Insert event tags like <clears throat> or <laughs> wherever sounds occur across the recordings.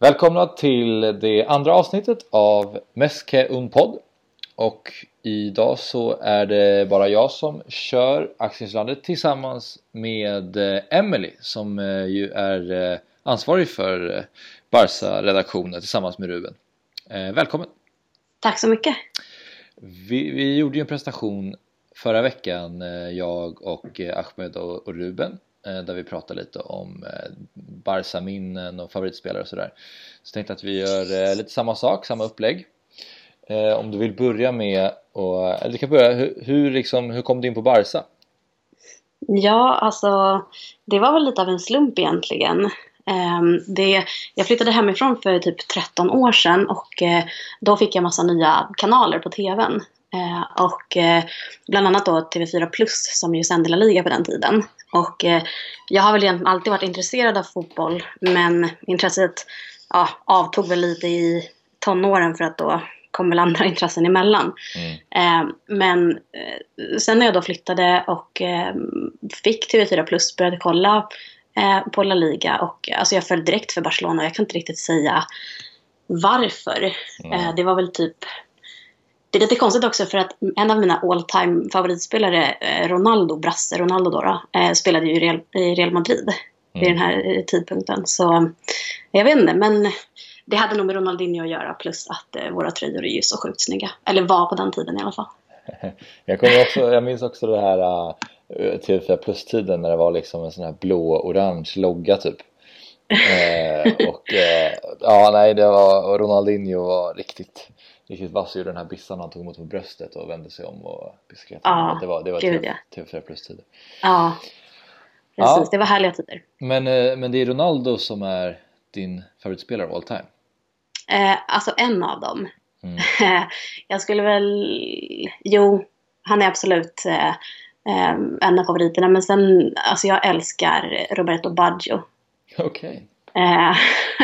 Välkomna till det andra avsnittet av Meske Unpod och idag så är det bara jag som kör Aktieslandet tillsammans med eh, Emily som eh, ju är eh, ansvarig för Barca-redaktionen tillsammans med Ruben. Välkommen! Tack så mycket! Vi, vi gjorde ju en presentation förra veckan, jag och Ahmed och Ruben Eh, där vi pratar lite om eh, Barca-minnen och favoritspelare och sådär. Så tänkte att vi gör eh, lite samma sak, samma upplägg. Om du vill börja med, och, eller du kan börja, hur, hur, liksom, hur kom du in på Barca? Ja, alltså det var väl lite av en slump egentligen. Ehm, det, jag flyttade hemifrån för typ 13 år sedan och då fick jag massa nya kanaler på TVn. Och bland annat då TV4 Plus som ju sände La Liga på den tiden. Och eh, jag har väl alltid varit intresserad av fotboll men intresset ja, avtog väl lite i tonåren för att då kom väl andra <laughs> intressen emellan. Mm. Eh, men eh, sen när jag då flyttade och eh, fick TV4 Plus började kolla eh, på La Liga och alltså jag föll direkt för Barcelona jag kan inte riktigt säga varför. Mm. det var väl typ det är lite konstigt också för att en av mina all time favoritspelare, eh, Ronaldo, brasse Ronaldo då, då eh, spelade ju i Real, i Real Madrid mm. vid den här eh, tidpunkten. Så jag vet inte, men det hade nog med Ronaldinho att göra plus att våra tröjor är ju så sjukt snygga. Eller var på den tiden i alla fall. <laughs> jag, kommer också, jag minns också det här uh, TV4 Plus-tiden när det var liksom en sån här blå-orange logga typ. eh, och eh, ja, nej, det var Ronaldinho var riktigt riktigt vass gjorde den här bissan han tog emot på bröstet och vände sig om och beskrev ja, det var, det var gud, TV, ja. TV4 plus tider. Ja, precis. Ja. Det var härliga tider. Men, eh, men det är Ronaldo som är din favoritspelare all time? Eh, alltså en av dem. Mm. <laughs> jag skulle väl, jo, han är absolut eh, eh, en av favoriterna. Men sen, alltså jag älskar Roberto Baggio. Okej. Okay. Eh,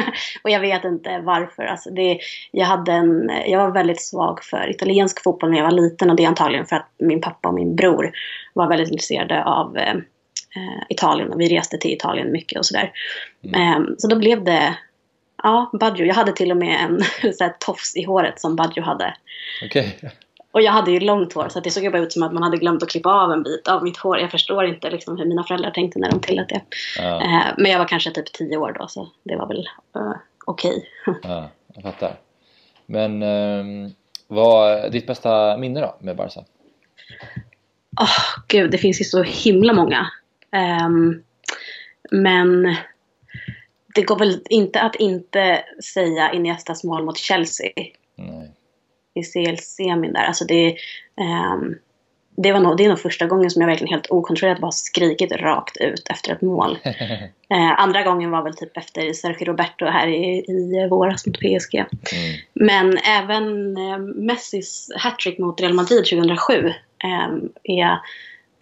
<laughs> och jag vet inte varför. Alltså det, jag, hade en, jag var väldigt svag för italiensk fotboll när jag var liten och det är antagligen för att min pappa och min bror var väldigt intresserade av eh, eh Italien och vi reste till Italien mycket och sådär. Mm. Eh, så då blev det Ja, Baggio. Jag hade till och med en <laughs> så här, tofs i håret som Baggio hade. Okay. Och jag hade ju långt hår så det såg bara ut som att man hade glömt att klippa av en bit av mitt hår. Jag förstår inte liksom, hur mina föräldrar tänkte när de tillät det. Ja. Eh, men jag var kanske typ tio år då så det var väl uh, okej. Okay. <laughs> ja, jag fattar. Men eh, vad är ditt bästa minne då med Barca? Åh oh, gud, det finns ju så himla många. Um, men det går väl inte att inte säga Iniestas mål mot Chelsea. Nej i CL-semin där. Alltså det, um, det, var nog, det är nog första gången som jag verkligen helt okontrollerat bara skrikit rakt ut efter ett mål. uh, <laughs> andra gången var väl typ efter Sergio Roberto här i, i våras mot PSG. Mm. Men även uh, Messis hattrick mot Real Madrid 2007 um, är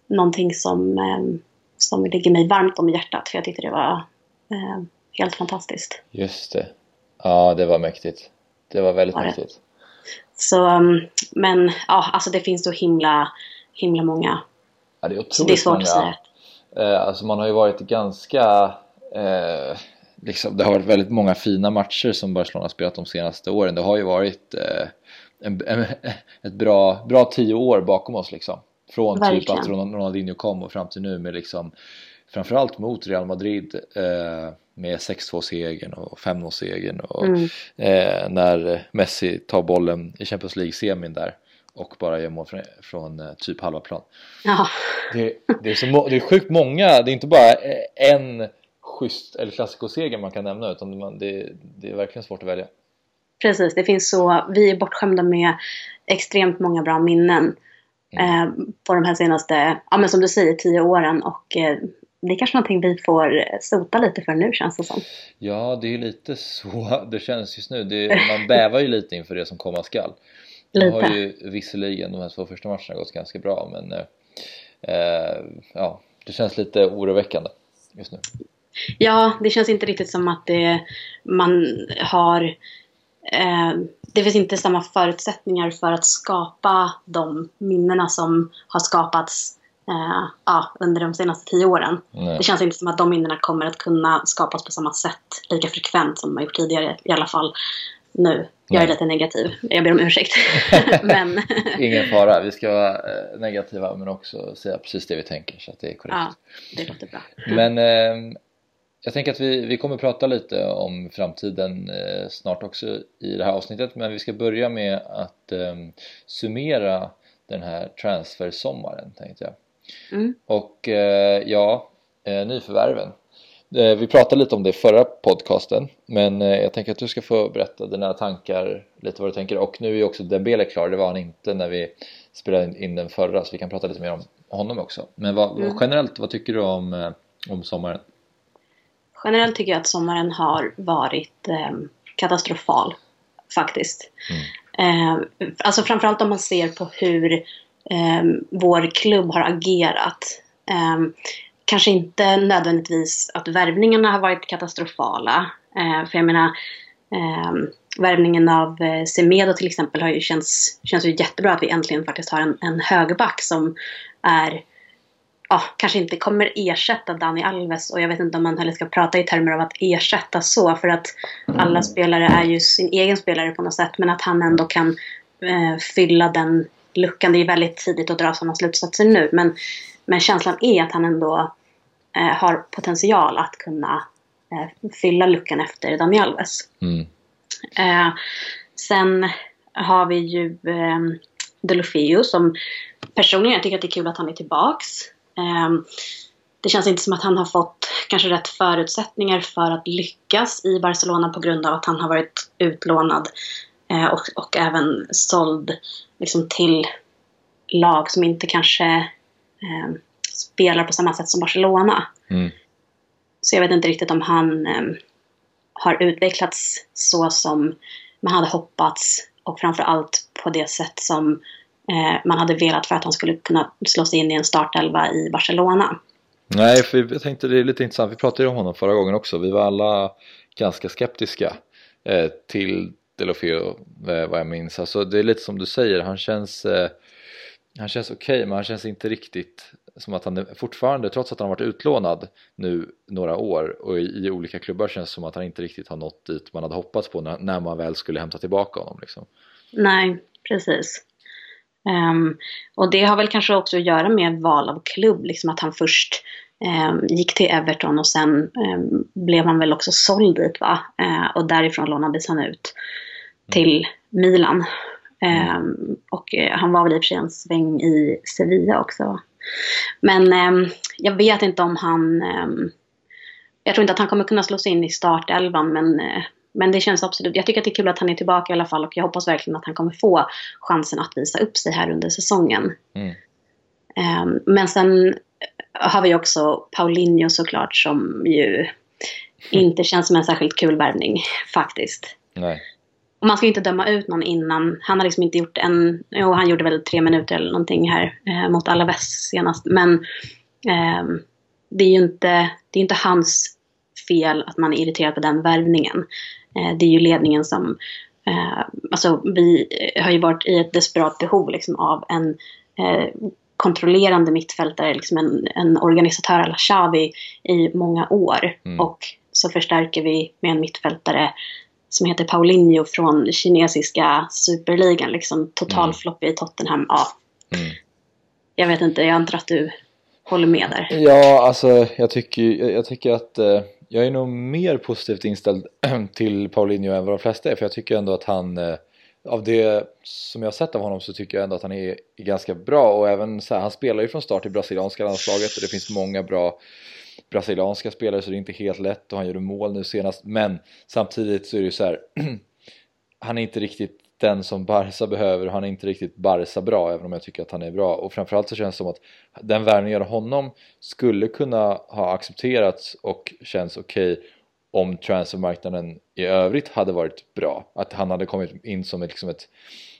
någonting som, um, som ligger mig varmt om hjärtat. För jag tyckte det var uh, helt fantastiskt. Just det. Ja, det var mäktigt. Det var väldigt var mäktigt. Så, um, men ja, alltså det finns så himla, himla många. Ja, det är otroligt det är svårt många. att säga. Eh, alltså man har ju varit ganska eh, liksom, det har varit väldigt många fina matcher som Barcelona har spelat de senaste åren. Det har ju varit eh, en, en, ett bra, bra tio år bakom oss liksom. Från Verkligen. typ att Ronaldinho kom och fram till nu med liksom framförallt mot Real Madrid eh, med 6-2-segern och 5-0-segern och mm. eh, när Messi tar bollen i Champions League-semin där och bara gör mål från, från eh, typ halva plan. Ja. Det, det, är så, det är sjukt många, det är inte bara en schysst eller klassikerseger man kan nämna utan man, det, det är verkligen svårt att välja. Precis, det finns så, vi är bortskämda med extremt många bra minnen mm. eh, på de här senaste, ja men som du säger, tio åren och eh, det är kanske någonting vi får sota lite för nu känns det som. Ja, det är lite så <laughs> det känns just nu. Det, man bävar ju lite inför det som komma skall. Nu har ju visserligen de här två första matcherna gått ganska bra men eh, ja, det känns lite oroväckande just nu. Ja, det känns inte riktigt som att det, man har eh, det finns inte samma förutsättningar för att skapa de minnena som har skapats uh, ja, under de senaste tio åren. Nej. Det känns inte som att de minnena kommer att kunna skapas på samma sätt lika frekvent som de har gjort tidigare i alla fall nu. Jag är lite negativ, jag ber om ursäkt. <laughs> men... Ingen fara, vi ska vara eh, negativa men också säga precis det vi tänker så att det är korrekt. Ja, det låter bra. Men eh, jag tänker att vi, vi kommer prata lite om framtiden eh, snart också i det här avsnittet men vi ska börja med att eh, summera den här transfersommaren tänkte jag. Mm. Och eh, ja, eh, nyförvärven. Eh, vi pratade lite om det i förra podcasten men eh, jag tänker att du ska få berätta dina tankar, lite vad du tänker och nu är också Dembele klar, det var han inte när vi spelade in den förra så vi kan prata lite mer om honom också. Men vad, mm. generellt, vad tycker du om, eh, om sommaren? Generellt tycker jag att sommaren har varit eh, katastrofal faktiskt. Mm. Eh, alltså framförallt om man ser på hur eh, vår klubb har agerat. Eh, kanske inte nödvändigtvis att värvningarna har varit katastrofala. Eh, för jag menar, eh, värvningen av eh, Semedo till exempel har ju känns, känns ju jättebra att vi äntligen faktiskt har en, en högerback som är ja, kanske inte kommer ersätta Dani Alves och jag vet inte om man heller ska prata i termer av att ersätta så för att alla spelare är ju sin egen spelare på något sätt men att han ändå kan eh, fylla den luckan. Det är väldigt tidigt att dra sådana slutsatser nu men, men känslan är att han ändå eh, har potential att kunna eh, fylla luckan efter Dani Alves. Mm. Eh, sen har vi ju eh, Delofeo som personligen jag tycker att det är kul att han är tillbaks. Ehm, det känns inte som att han har fått kanske rätt förutsättningar för att lyckas i Barcelona på grund av att han har varit utlånad och, och även såld liksom till lag som inte kanske eh, spelar på samma sätt som Barcelona. Mm. Så jag vet inte riktigt om han eh, har utvecklats så som man hade hoppats och framförallt på det sätt som eh, man hade velat för att han skulle kunna slå sig in i en startelva i Barcelona. Nej, för jag tänkte det är lite intressant, vi pratade ju om honom förra gången också, vi var alla ganska skeptiska eh, till Delofeo eh, vad jag minns. Alltså det är lite som du säger, han känns, eh, han känns okej okay, men han känns inte riktigt som att han är fortfarande, trots att han har varit utlånad nu några år och i, i, olika klubbar känns det som att han inte riktigt har nått dit man hade hoppats på när, när man väl skulle hämta tillbaka honom. Liksom. Nej, precis. Um, och det har väl kanske också att göra med val av klubb, liksom att han först gick till Everton och sen um, blev han väl också såld dit va? Uh, och därifrån lånades han ut till Milan. och uh, han var väl i och för sig en sväng i Sevilla också. Men jag vet inte om han jag tror inte att han kommer kunna slå sig in i startelvan men uh, men det känns absolut, jag tycker att det är kul att han är tillbaka i alla fall och jag hoppas verkligen att han kommer få chansen att visa upp sig här under säsongen. Mm. Um, men sen har vi också Paulinho såklart som ju inte känns som en särskilt kul värvning faktiskt. Nej. Och man ska ju inte döma ut någon innan. Han har liksom inte gjort en, jo han gjorde väl tre minuter eller någonting här eh, mot Alaves senast. Men eh, det är ju inte, det är inte hans fel att man är irriterad på den värvningen. Eh, det är ju ledningen som, eh, alltså vi har ju varit i ett desperat behov liksom av en eh, kontrollerande mittfältare, liksom en, en organisatör alla Xavi i många år. Mm. Och så förstärker vi med en mittfältare som heter Paulinho från kinesiska superligan. Liksom totalflopp mm. i Tottenham. Ja. Mm. Jag vet inte, jag antar att du håller med där. Ja, alltså jag tycker, jag tycker att jag är nog mer positivt inställd <clears throat> till Paulinho än vad de flesta är för jag tycker ändå att han eh, av det som jag har sett av honom så tycker jag ändå att han är ganska bra. Och även så här, han spelar ju från start i brasilianska landslaget och det finns många bra brasilianska spelare så det är inte helt lätt och han gjorde mål nu senast. Men samtidigt så är det ju så här <clears throat> han är inte riktigt den som Barca behöver och han är inte riktigt Barca bra även om jag tycker att han är bra. Och framförallt så känns det som att den värvningen av honom skulle kunna ha accepterats och känns okej okay om transfermarknaden i övrigt hade varit bra. Att han hade kommit in som ett, liksom ett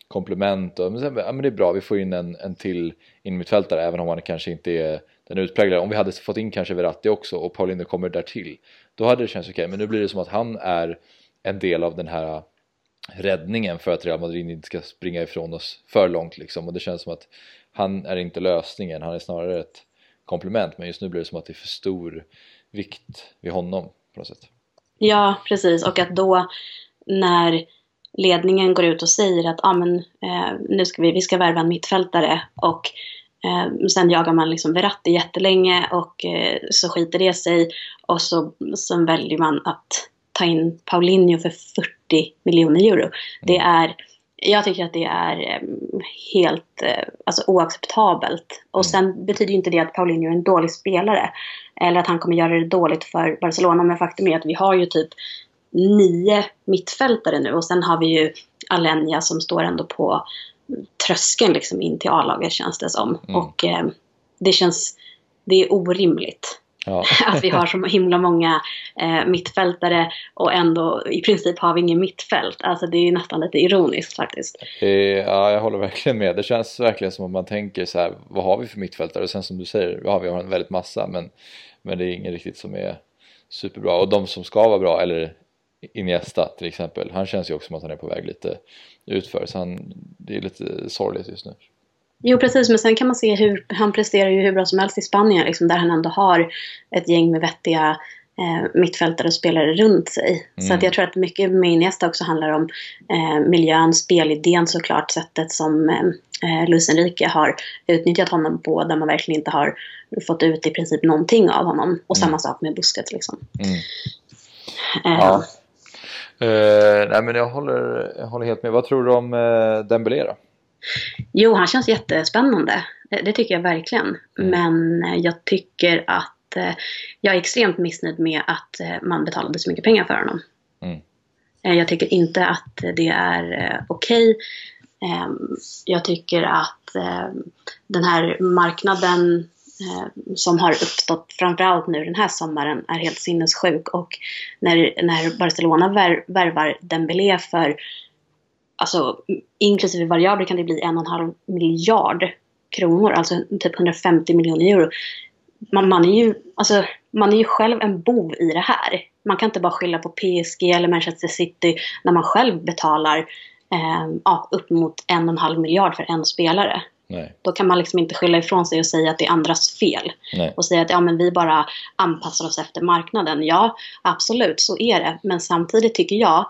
komplement och men, ja, men det är bra vi får in en, en till innermittfältare även om han kanske inte är den utpräglade. Om vi hade fått in kanske Verratti också och Paulinho kommer där till då hade det känts okej. Okay, men nu blir det som att han är en del av den här räddningen för att Real Madrid inte ska springa ifrån oss för långt liksom. Och det känns som att han är inte lösningen, han är snarare ett komplement. Men just nu blir det som att det är för stor vikt vid honom på något sätt. Ja, precis och att då när ledningen går ut och säger att ah, men, eh, nu ska vi, vi ska värva en mittfältare och eh, sen jagar man liksom Verratti jättelänge och eh, så skiter det sig och så sen väljer man att ta in Paulinho för 40 miljoner euro. Det mm. är, jag tycker att det är eh, helt eh, alltså, oacceptabelt. Och mm. sen betyder inte det att Paulinho är en dålig spelare. Eller att han kommer göra det dåligt för Barcelona. Men faktum är att vi har ju typ nio mittfältare nu och sen har vi ju Alenia som står ändå på tröskeln liksom in till A-laget känns det som. Mm. Och eh, det känns, det är orimligt. Ja. <laughs> att vi har så himla många eh, mittfältare och ändå i princip har vi ingen mittfält. Alltså det är nästan lite ironiskt faktiskt. Ja, jag håller verkligen med. Det känns verkligen som att man tänker så här, vad har vi för mittfältare? Och sen som du säger, ja vi har en väldigt massa men, men det är ingen riktigt som är superbra. Och de som ska vara bra, eller Iniesta till exempel, han känns ju också som att han är på väg lite utför så han, det är lite sorgligt just nu. Jo precis, men sen kan man se hur han presterar ju hur bra som helst i Spanien liksom, där han ändå har ett gäng med vettiga eh, mittfältare och spelare runt sig. Mm. Så att jag tror att mycket med Iniesta också handlar om eh, miljön, spelidén såklart, sättet som eh, Luis Enrique har utnyttjat honom på där man verkligen inte har fått ut i princip någonting av honom. Och mm. samma sak med Busquets liksom. Mm. Eh, ja. Uh, nej men jag håller, jag håller helt med. Vad tror du om uh, Dembélé då? Jo, han känns jättespännande. Det, det tycker jag verkligen. Mm. Men uh, jag tycker att uh, jag är extremt missnöjd med att man betalade så mycket pengar för honom. Mm. jag tycker inte att det är okej. Okay. Jag tycker att den här marknaden eh, som har uppstått framförallt nu den här sommaren är helt sinnessjuk. Och när, när Barcelona vär, värvar Dembélé för, alltså inklusive variabler kan det bli en och en halv miljard kronor, alltså typ 150 miljoner euro. Man, man, är ju, alltså, man är ju själv en bov i det här. Man kan inte bara skylla på PSG eller Manchester City när man själv betalar eh, upp mot en och en halv miljard för en spelare. Nej. Då kan man liksom inte skylla ifrån sig och säga att det är andras fel. Nej. Och säga att ja, men vi bara anpassar oss efter marknaden. Ja, absolut, så är det. Men samtidigt tycker jag,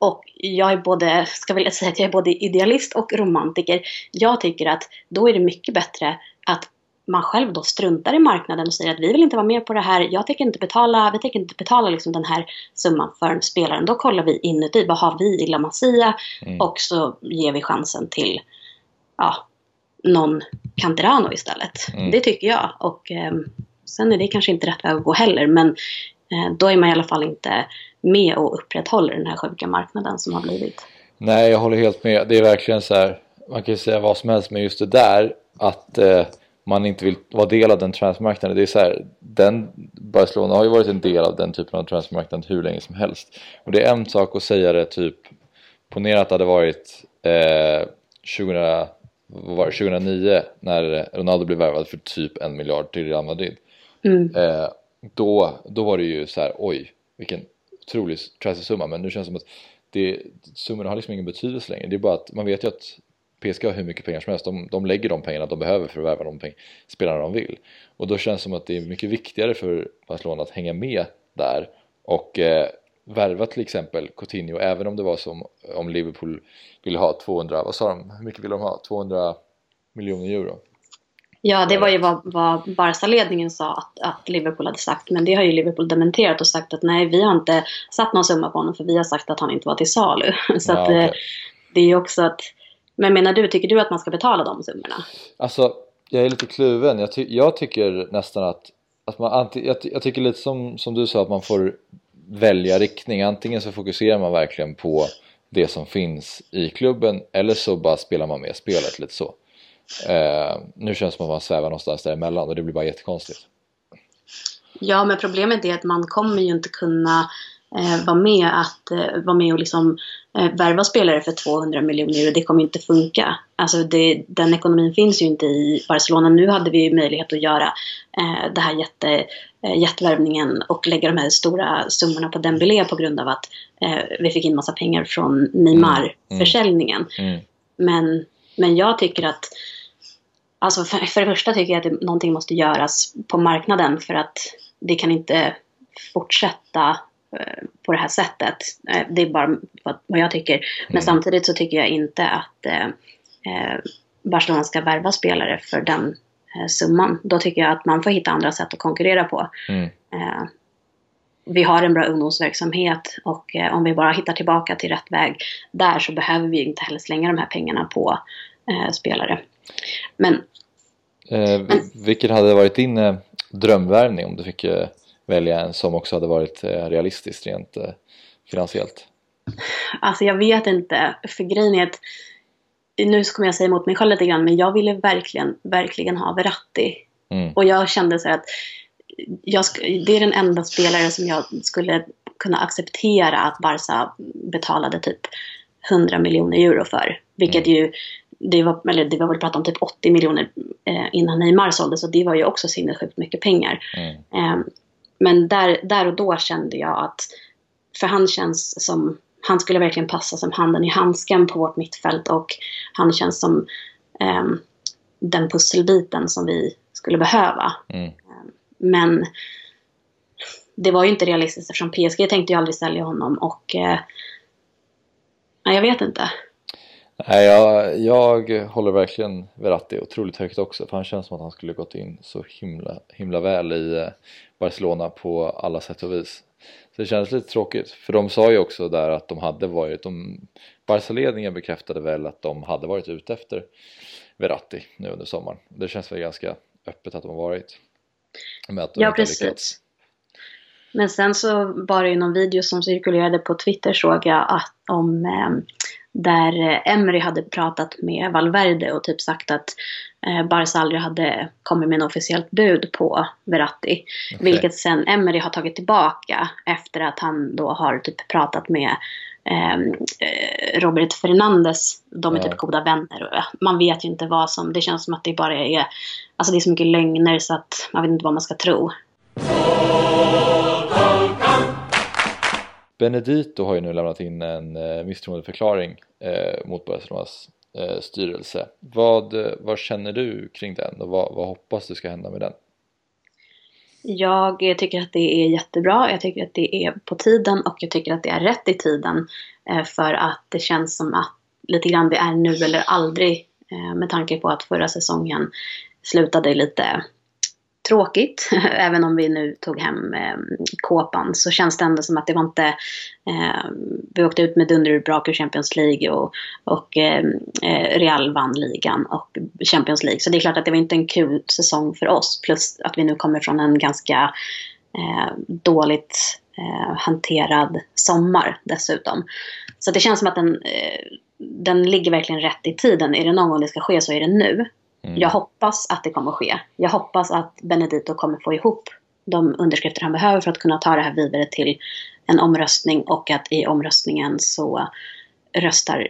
och jag är både, ska vilja säga att jag är både idealist och romantiker. Jag tycker att då är det mycket bättre att man själv då struntar i marknaden och säger att vi vill inte vara med på det här, jag tänker inte betala, vi tänker inte betala liksom den här summan för spelaren. Då kollar vi inuti, vad har vi i La Masia? Mm. Och så ger vi chansen till ja, någon Canterano istället. Mm. Det tycker jag. Och eh, sen är det kanske inte rätt väg att gå heller. Men då är man i alla fall inte med och upprätthåller den här sjuka marknaden som har blivit. Nej, jag håller helt med. Det är verkligen så här. Man kan ju säga vad som helst, men just det där att eh, man inte vill vara del av den transfermarknaden. Det är så här, den, Barcelona har ju varit en del av den typen av transfermarknad hur länge som helst. Och det är en sak att säga det typ, ponera att det hade varit eh, 2000 vad var det, 2009 när Ronaldo blev värvad för typ en miljard till Real Madrid. Mm. Eh, då, då var det ju så här, oj vilken otrolig transfersumma men nu känns det som att det, summorna har liksom ingen betydelse längre. Det är bara att man vet ju att PSG har hur mycket pengar som helst. De, de lägger de pengarna de behöver för att värva de peng, spelarna de vill. Och då känns det som att det är mycket viktigare för Barcelona att hänga med där och eh, värva till exempel Coutinho även om det var som om Liverpool ville ha 200, vad sa de, hur mycket ville de ha? 200 miljoner euro? Ja, det var ju vad, vad Barca-ledningen sa att, att, Liverpool hade sagt. Men det har ju Liverpool dementerat och sagt att nej, vi har inte satt någon summa på honom för vi har sagt att han inte var till salu. <laughs> Så ja, att, okay. Eh, det är ju också att... Men menar du, tycker du att man ska betala de summorna? Alltså, jag är lite kluven. Jag, ty jag tycker nästan att, att man, jag, jag tycker lite som, som du sa att man får välja riktning. Antingen så fokuserar man verkligen på det som finns i klubben eller så bara spelar man med spelet lite så. Eh, nu känns det som att man svävar någonstans däremellan och det blir bara jättekonstigt. Ja, men problemet är att man kommer ju inte kunna eh, vara med att eh, vara med och liksom eh, värva spelare för 200 miljoner euro. Det kommer inte funka. Alltså det, den ekonomin finns ju inte i Barcelona. Nu hade vi möjlighet att göra eh, det här jätte eh, jättevärvningen och lägga de här stora summorna på Dembélé på grund av att eh, vi fick in massa pengar från Neymar-försäljningen. Mm. Mm. Men, men jag tycker att Alltså för, för det första tycker jag att det, någonting måste göras på marknaden för att det kan inte fortsätta eh, på det här sättet. Eh, det är bara vad jag tycker. Men mm. samtidigt så tycker jag inte att eh, Barcelona ska värva spelare för den summan. Då tycker jag att man får hitta andra sätt att konkurrera på. Mm. Vi har en bra ungdomsverksamhet och om vi bara hittar tillbaka till rätt väg där så behöver vi inte heller slänga de här pengarna på spelare. Men, eh, men vilken hade varit din eh, drömvärvning om du fick eh, välja en som också hade varit realistiskt rent finansiellt? Alltså jag vet inte, för grejen är att nu kommer jag säga emot mig själv lite grann, men jag ville verkligen, verkligen ha Verratti. Mm. Och jag kände så att jag, det är den enda spelare som jag skulle kunna acceptera att Barca betalade typ 100 miljoner euro för. Vilket mm. ju, det var, eller det var väl pratat om typ 80 miljoner eh, innan Neymar såldes och det var ju också sinnessjukt mycket pengar. Mm. Eh, men där, där och då kände jag att, för han känns som han skulle verkligen passa som handen i handsken på vårt mittfält och han känns som eh, den pusselbiten som vi skulle behöva. Mm. Ehm, men det var ju inte realistiskt eftersom PSG tänkte ju aldrig sälja honom och eh, jag vet inte. Nej, jag, jag håller verkligen Verratti otroligt högt också för han känns som att han skulle gått in så himla, himla väl i eh, Barcelona på alla sätt och vis. Så det kändes lite tråkigt, för de sa ju också där att de hade varit, de, Barca-ledningen bekräftade väl att de hade varit ute efter Verratti nu under sommaren. Det känns väl ganska öppet att de har varit. Med att de ja, precis. Lyckats. Men sen så var det ju någon video som cirkulerade på Twitter såg jag att om eh, där Emery hade pratat med Valverde och typ sagt att eh, Barca aldrig hade kommit med en officiellt bud på Verratti. Okay. Vilket sen Emery har tagit tillbaka efter att han då har typ pratat med ehm, eh, Robert Fernandes. De är ja. typ goda vänner. Man vet ju inte vad som, det känns som att det bara är, alltså det är så mycket lögner så att man vet inte vad man ska tro. Benedito har ju nu lämnat in en eh, misstroendeförklaring eh, mot Barcelonas eh, styrelse. Vad, vad känner du kring den och vad, vad hoppas du ska hända med den? Jag tycker att det är jättebra, jag tycker att det är på tiden och jag tycker att det är rätt i tiden. För att det känns som att lite grann det är nu eller aldrig med tanke på att förra säsongen slutade lite tråkigt. <laughs> Även om vi nu tog hem eh, kåpan så känns det ändå som att det var inte... Eh, vi åkte ut med dunder och brak ur Champions League och, och ehm, eh, Real vann ligan och Champions League. Så det är klart att det var inte en kul säsong för oss. Plus att vi nu kommer från en ganska eh, dåligt eh, hanterad sommar dessutom. Så det känns som att den, eh, den ligger verkligen rätt i tiden. Är det någon gång det ska ske så är det nu. Mm. Jag hoppas att det kommer ske. Jag hoppas att Benedito kommer få ihop de underskrifter han behöver för att kunna ta det här vidare till en omröstning och att i omröstningen så röstar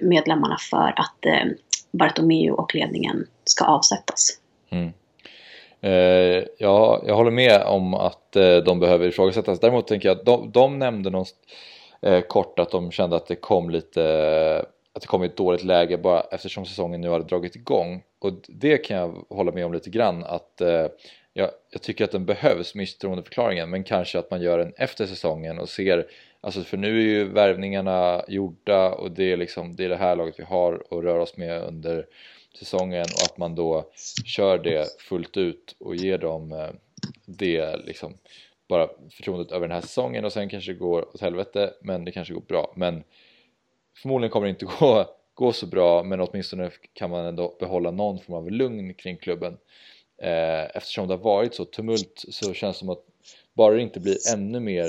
medlemmarna för att eh, Bartomeu och ledningen ska avsättas. Mm. Eh, ja, jag håller med om att eh, de behöver ifrågasättas. Däremot tänker jag att de, de nämnde någon, eh, kort att de kände att det kom lite att det kom i ett dåligt läge bara eftersom säsongen nu hade dragit igång. Och det kan jag hålla med om lite grann att eh, jag, jag, tycker att den behövs, misstroendeförklaringen, men kanske att man gör den efter säsongen och ser Alltså för nu är ju värvningarna gjorda och det är liksom det, är det här laget vi har att röra oss med under säsongen och att man då kör det fullt ut och ger dem eh, det liksom bara förtroendet över den här säsongen och sen kanske det går åt helvete men det kanske går bra. Men förmodligen kommer det inte <laughs> gå, gå så bra men åtminstone kan man ändå behålla någon form av lugn kring klubben. Eh, eftersom det har varit så tumult så känns det som att bara det inte blir ännu mer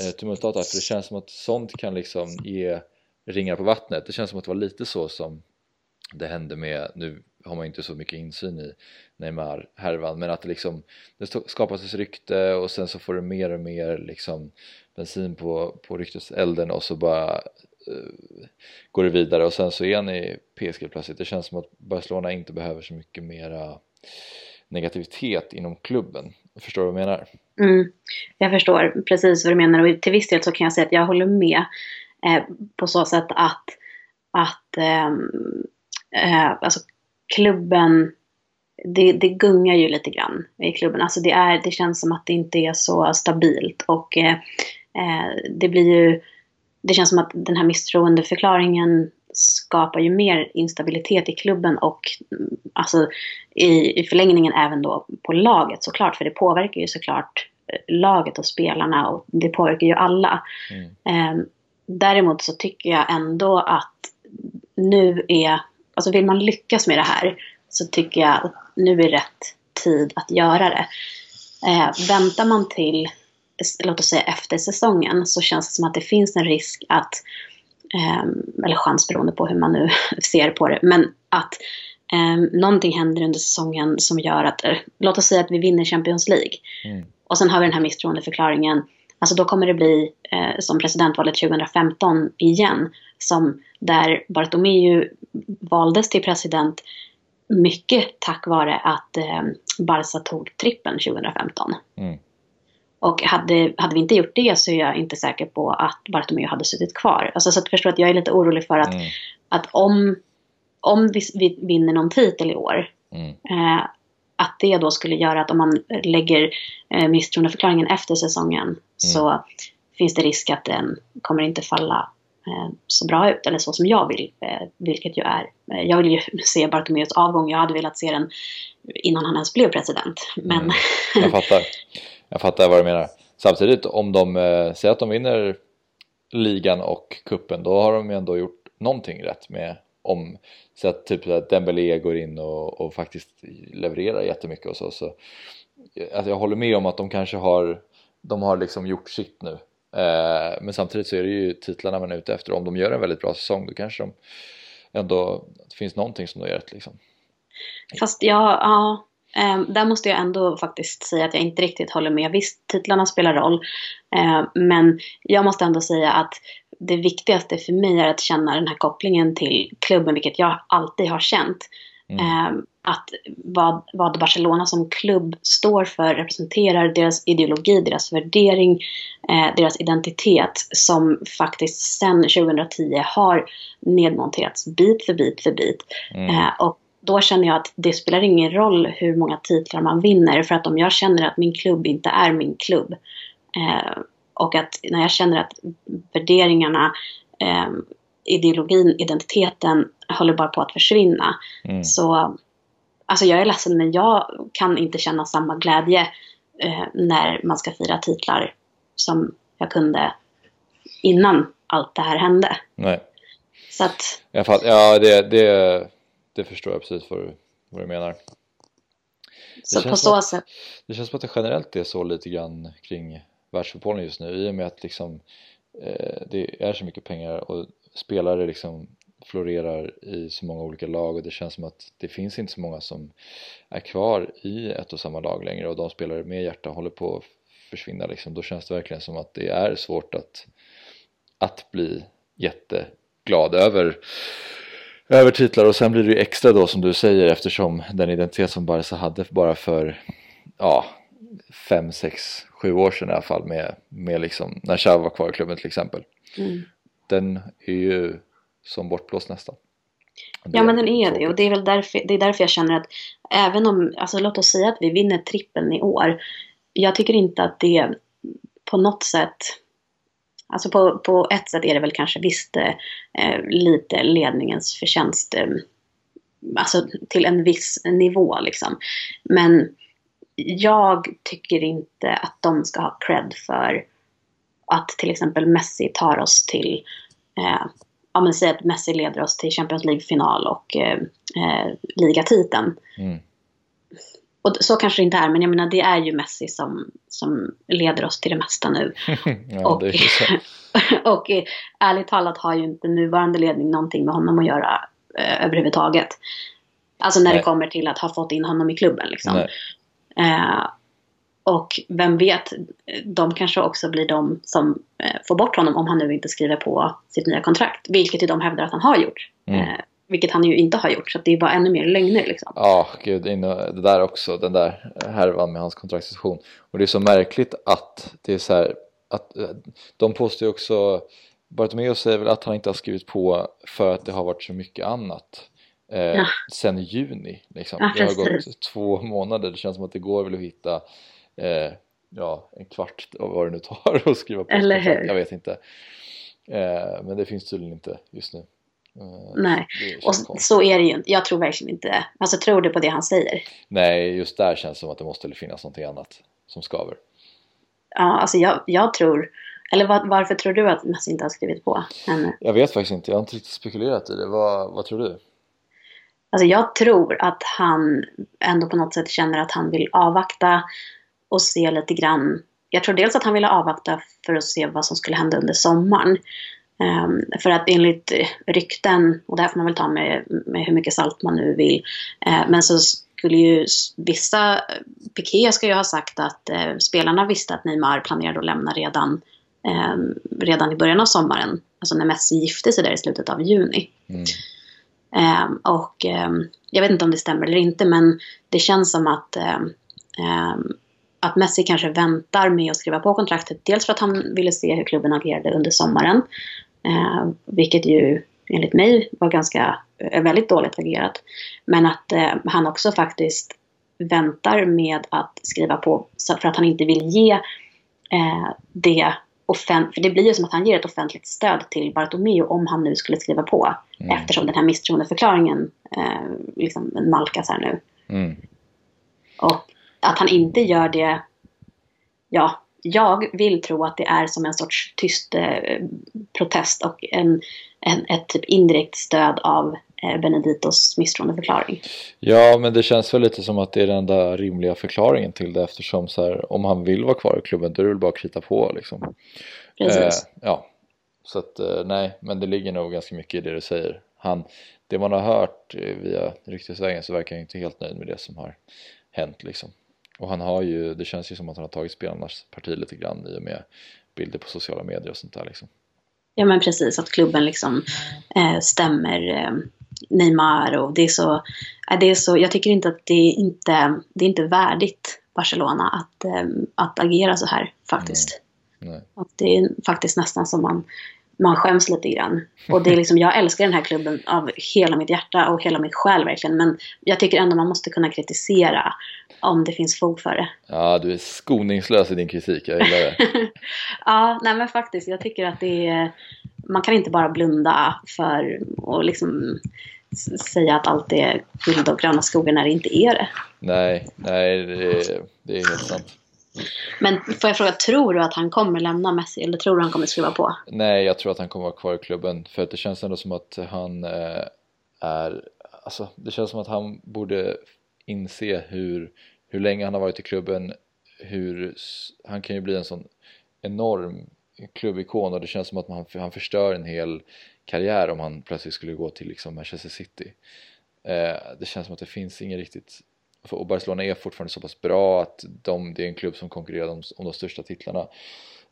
eh, tumultartat för det känns som att sånt kan liksom ge ringar på vattnet. Det känns som att det var lite så som det hände med, nu har man inte så mycket insyn i Neymar-härvan men att det liksom det skapas ett rykte och sen så får det mer och mer liksom bensin på, på rykteselden och så bara Eh, går det vidare och sen så är han i PSG plötsligt. Det känns som att Barcelona inte behöver så mycket mera negativitet inom klubben. Förstår du vad jag menar? Mm, jag förstår precis vad du menar och till viss del så kan jag säga att jag håller med eh, på så sätt att, att eh, eh, alltså klubben det, det gungar ju lite grann i klubben. Alltså det, är, det känns som att det inte är så stabilt och eh, eh det blir ju det känns som att den här misstroendeförklaringen skapar ju mer instabilitet i klubben och alltså, i, i förlängningen även då på laget såklart. För det påverkar ju såklart eh, laget och spelarna och det påverkar ju alla. Mm. Eh, däremot så tycker jag ändå att nu är, alltså vill man lyckas med det här så tycker jag att nu är rätt tid att göra det. Eh, väntar man till, låt oss säga efter säsongen, så känns det som att det finns en risk att eh, eller chans beroende på hur man nu <laughs> ser på det, men att eh, någonting händer under säsongen som gör att, eh, låt oss säga att vi vinner Champions League. Mm. Och sen har vi den här misstroendeförklaringen. Alltså då kommer det bli eh, som presidentvalet 2015 igen. Som där Bartomeu valdes till president mycket tack vare att eh, Barca tog trippen 2015. Mm. Och hade, hade vi inte gjort det så är jag inte säker på att Bartomeu hade suttit kvar. Alltså, så att förstå att jag är lite orolig för att, mm. att om, om vi, vi vinner någon titel i år, mm. eh, att det då skulle göra att om man lägger eh, misstroendeförklaringen efter säsongen mm. så finns det risk att den kommer inte falla eh, så bra ut, eller så som jag vill, eh, vilket ju är. Eh, jag vill ju <laughs> se Bartomeus avgång, jag hade velat se den innan han ens blev president. Men... Mm. Jag fattar. <laughs> Jag fattar vad du menar. Samtidigt om de eh, säger att de vinner ligan och kuppen då har de ju ändå gjort någonting rätt med om så att typ att Dembélé går in och, och faktiskt levererar jättemycket och så. så alltså jag håller med om att de kanske har de har liksom gjort sitt nu eh, men samtidigt så är det ju titlarna man är ute efter om de gör en väldigt bra säsong då kanske de ändå det finns någonting som de gör rätt liksom. Fast jag... ja där måste jag ändå faktiskt säga att jag inte riktigt håller med. Visst, titlarna spelar roll. Eh, men jag måste ändå säga att det viktigaste för mig är att känna den här kopplingen till klubben, vilket jag alltid har känt. Mm. Eh, att vad, vad Barcelona som klubb står för representerar deras ideologi, deras värdering, eh, deras identitet som faktiskt sedan 2010 har nedmonterats bit för bit för bit. Mm. Eh, och då känner jag att det spelar ingen roll hur många titlar man vinner. För att om jag känner att min klubb inte är min klubb eh, och att när jag känner att värderingarna, eh, ideologin, identiteten håller bara på att försvinna. Mm. Så alltså jag är ledsen men jag kan inte känna samma glädje eh, när man ska fira titlar som jag kunde innan allt det här hände. Nej. Så att... Jag fatt, ja, det, det det förstår jag precis vad du, vad du menar. Så på så att, sätt. Det känns som att det generellt är så lite grann kring världsfotbollen just nu i och med att liksom eh, det är så mycket pengar och spelare liksom florerar i så många olika lag och det känns som att det finns inte så många som är kvar i ett och samma lag längre och de spelare med hjärta håller på att försvinna liksom. Då känns det verkligen som att det är svårt att, att bli jätteglad över över titlar och sen blir det ju extra då som du säger eftersom den identitet som Barca hade bara för ja, fem, sex, sju år sedan i alla fall med, med liksom när Xavi var kvar i klubben till exempel. Mm. Den är ju som bortblåst nästan. Ja men den är det och det är väl därför, det är därför jag känner att även om, alltså låt oss säga att vi vinner trippeln i år. Jag tycker inte att det på något sätt Alltså på, på ett sätt är det väl kanske visst eh, lite ledningens förtjänst. Eh, alltså till en viss nivå liksom. Men jag tycker inte att de ska ha cred för att till exempel Messi tar oss till eh, ja men säg att Messi leder oss till Champions League-final och eh, eh, ligatiteln. Mm. Och så kanske det inte är, men jag menar det är ju Messi som, som leder oss till det mesta nu. <laughs> ja, och, <laughs> och eh, ärligt talat har ju inte nuvarande ledning någonting med honom att göra eh, överhuvudtaget. Alltså när Nej. det kommer till att ha fått in honom i klubben liksom. Eh, och vem vet, de kanske också blir de som eh, får bort honom om han nu inte skriver på sitt nya kontrakt. Vilket ju de hävdar att han har gjort. Mm. Vilket han ju inte har gjort, så det är bara ännu mer lögner liksom. Ja, gud, det där också, den där härvan med hans kontraktsituation. Och det är så märkligt att det är så här, att eh, de påstår ju också, Bartomeus säger väl att han inte har skrivit på för att det har varit så mycket annat. Eh, ja. Sen juni liksom. Ja, det har gått två månader, det känns som att det går väl att hitta eh, ja, en kvart av vad det nu tar att skriva på Eller hur? Jag vet inte. Eh, men det finns tydligen inte just nu. Eh, Nej, och så är det ju inte. Jag tror verkligen inte Alltså tror du på det han säger? Nej, just där känns det som att det måste finnas någonting annat som skaver. Ja, alltså jag, jag tror eller var, varför tror du att Messi inte har skrivit på ännu? Jag vet faktiskt inte, jag har inte riktigt spekulerat i det. Vad, vad tror du? Alltså jag tror att han ändå på något sätt känner att han vill avvakta och se lite grann. Jag tror dels att han ville avvakta för att se vad som skulle hända under sommaren. Um, för att enligt rykten, och det här får man väl ta med, med hur mycket salt man nu vill, uh, men så skulle ju vissa, Piqué ska ju ha sagt att uh, spelarna visste att Neymar planerade att lämna redan, um, redan i början av sommaren. Alltså när Messi gifte sig där i slutet av juni. Mm. Um, och jag vet inte om det stämmer eller inte, men det känns som att att Messi kanske väntar med att skriva på kontraktet. Dels för att han ville se hur klubben agerade under sommaren. Eh, vilket ju enligt mig var ganska, eh, väldigt dåligt agerat. Men att eh, han också faktiskt väntar med att skriva på för att han inte vill ge eh, det för det blir ju som att han ger ett offentligt stöd till Bartomeu om han nu skulle skriva på. Mm. Eftersom den här misstroendeförklaringen eh, liksom nalkas här nu. Mm. Och att han inte gör det, ja, jag vill tro att det är som en sorts tyst eh, protest och en, en, ett typ indirekt stöd av eh, Beneditos misstroendeförklaring. Ja, men det känns väl lite som att det är den enda rimliga förklaringen till det eftersom så här, om han vill vara kvar i klubben då är det väl bara att krita på liksom. Precis. Eh, ja, så att eh, nej, men det ligger nog ganska mycket i det du säger. Han, det man har hört eh, via ryktesvägen så verkar han inte helt nöjd med det som har hänt liksom. Och han har ju, det känns ju som att han har tagit spelarnas parti lite grann i och med bilder på sociala medier och sånt där liksom. Ja men precis, att klubben liksom eh, stämmer eh, Neymar och det är så, eh, det är så, jag tycker inte att det är inte, det är inte värdigt Barcelona att, eh, att agera så här faktiskt. Mm. det är faktiskt nästan som man man skäms lite grann. Och det är liksom, jag älskar den här klubben av hela mitt hjärta och hela min själ verkligen. Men jag tycker ändå man måste kunna kritisera om det finns fog för det. Ja, du är skoningslös i din kritik, jag gillar det. <laughs> ja, nej men faktiskt, jag tycker att det är, man kan inte bara blunda för och liksom säga att allt är guld och gröna skogar när det inte är det. Nej, nej, det är, det är helt sant. Men får jag fråga, tror du att han kommer lämna Messi eller tror du han kommer skriva på? Nej, jag tror att han kommer vara kvar i klubben för att det känns ändå som att han eh, är, alltså det känns som att han borde inse hur, hur länge han har varit i klubben, hur, han kan ju bli en sån enorm klubbikon och det känns som att man, han förstör en hel karriär om han plötsligt skulle gå till liksom Manchester City. Eh, det känns som att det finns ingen riktigt och Barcelona är fortfarande så pass bra att de, det är en klubb som konkurrerar om, om de största titlarna.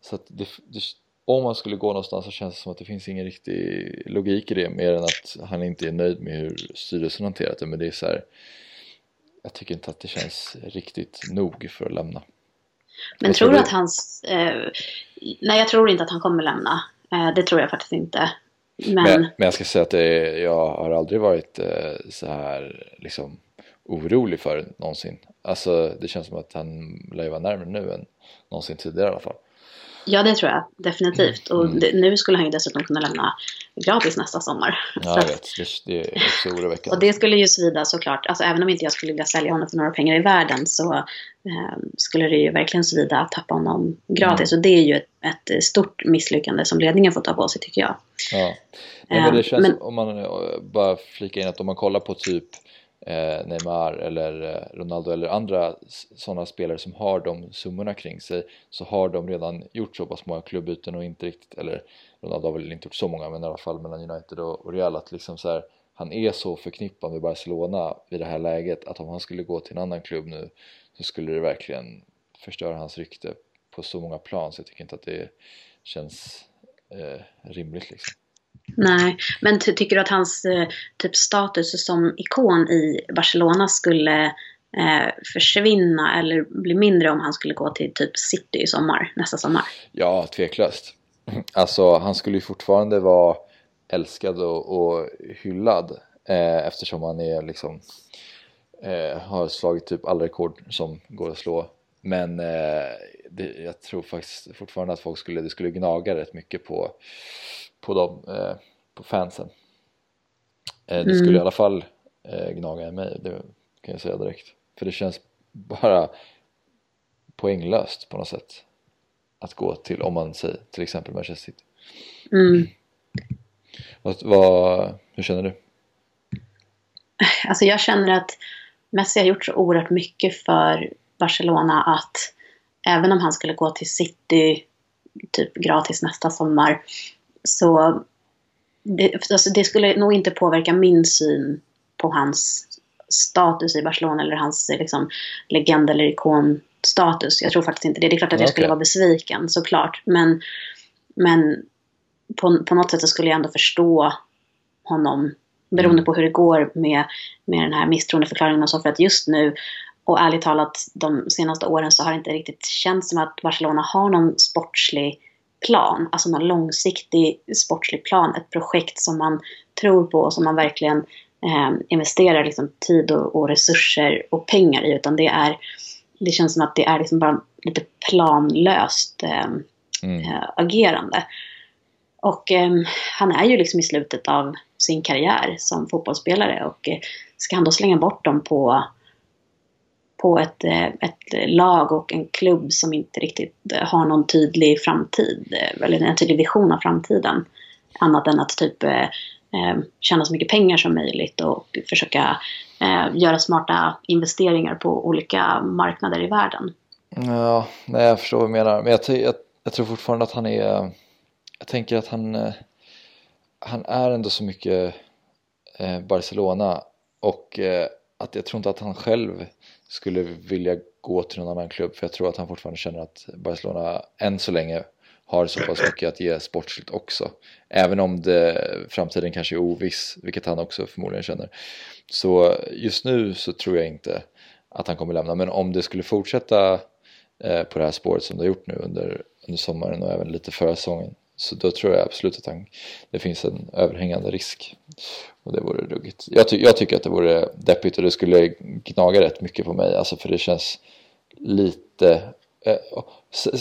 Så att det, det, om han skulle gå någonstans så känns det som att det finns ingen riktig logik i det mer än att han inte är nöjd med hur styrelsen hanterat det. Men det är så här, jag tycker inte att det känns riktigt nog för att lämna. Men tror du att hans eh, nej jag tror inte att han kommer lämna. Eh, det tror jag faktiskt inte. Men... Men, men jag ska säga att det, jag har aldrig varit eh, så här liksom orolig för någonsin. Alltså det känns som att han lär vara närmare nu än någonsin tidigare i alla fall. Ja, det tror jag definitivt. Och mm. det, nu skulle han ju dessutom kunna lämna gratis nästa sommar. Ja, jag vet. Det, det är också oroväckande. och det skulle ju svida såklart. Alltså även om inte jag skulle vilja sälja honom för några pengar i världen så eh, skulle det ju verkligen svida att tappa honom gratis. Mm. Och det är ju ett, ett, stort misslyckande som ledningen får ta på sig tycker jag. Ja, Nej, men det känns men, om man eh, bara flika in att om man kollar på typ eh, Eh, Neymar eller eh, Ronaldo eller andra sådana spelare som har de summorna kring sig så har de redan gjort så pass många klubbyten och inte riktigt, eller Ronaldo har väl inte gjort så många men i alla fall mellan United och, och Real att liksom så här, han är så förknippad med Barcelona vid det här läget att om han skulle gå till en annan klubb nu så skulle det verkligen förstöra hans rykte på så många plan så jag tycker inte att det känns eh, rimligt liksom. Nej, men tycker du att hans eh, typ status som ikon i Barcelona skulle eh, försvinna eller bli mindre om han skulle gå till typ City i sommar, nästa sommar? Ja, tveklöst. <clears throat> Alltså, han skulle ju fortfarande vara älskad och, och hyllad eh, eftersom han är liksom eh, har slagit typ alla rekord som går att slå. Men eh, det, jag tror faktiskt fortfarande att folk skulle, det skulle gnaga rätt mycket på, på dem, eh, på fansen. Eh, det skulle mm. i alla fall eh, gnaga i mig, det kan jag säga direkt. För det känns bara poänglöst på något sätt att gå till, om man säger till exempel Manchester City. Mm. <clears throat> Vad, vad, hur känner du? Alltså jag känner att Messi har gjort så oerhört mycket för Barcelona att även om han skulle gå till City typ gratis nästa sommar så det, alltså det skulle nog inte påverka min syn på hans status i Barcelona eller hans liksom, legend eller ikonstatus. Jag tror faktiskt inte det. Det är klart att jag okay. skulle vara besviken såklart. Men, men på, på något sätt så skulle jag ändå förstå honom beroende mm. på hur det går med, med den här misstroendeförklaringen och så. För att just nu, och ärligt talat de senaste åren så har det inte riktigt känts som att Barcelona har någon sportslig plan, alltså någon långsiktig sportslig plan, ett projekt som man tror på och som man verkligen eh, investerar liksom, tid och, och, resurser och pengar i. Utan det, är, det känns som att det är liksom bara lite planlöst eh, mm. eh, agerande. Och eh, han är ju liksom i slutet av sin karriär som fotbollsspelare och eh, ska han då slänga bort dem på, på ett, eh, ett lag och en klubb som inte riktigt eh, har någon tydlig framtid, eh, eller en tydlig vision av framtiden. Annat än att typ eh, tjäna så mycket pengar som möjligt och försöka eh, göra smarta investeringar på olika marknader i världen. Ja, nej, jag förstår vad du menar. Men jag, jag, jag tror fortfarande att han är jag tänker att han, han är ändå så mycket eh, Barcelona och eh, att jag tror inte att han själv skulle vilja gå till någon annan klubb för jag tror att han fortfarande känner att Barcelona än så länge har så pass mycket att ge sportsligt också. Även om det, framtiden kanske är oviss, vilket han också förmodligen känner. Så just nu så tror jag inte att han kommer lämna, men om det skulle fortsätta eh, på det här spåret som det har gjort nu under, under sommaren och även lite förra säsongen så då tror jag absolut att han, det finns en överhängande risk. Och det vore ruggigt. Jag, ty jag tycker att det vore deppigt och det skulle gnaga rätt mycket på mig. Alltså för det känns lite... Eh,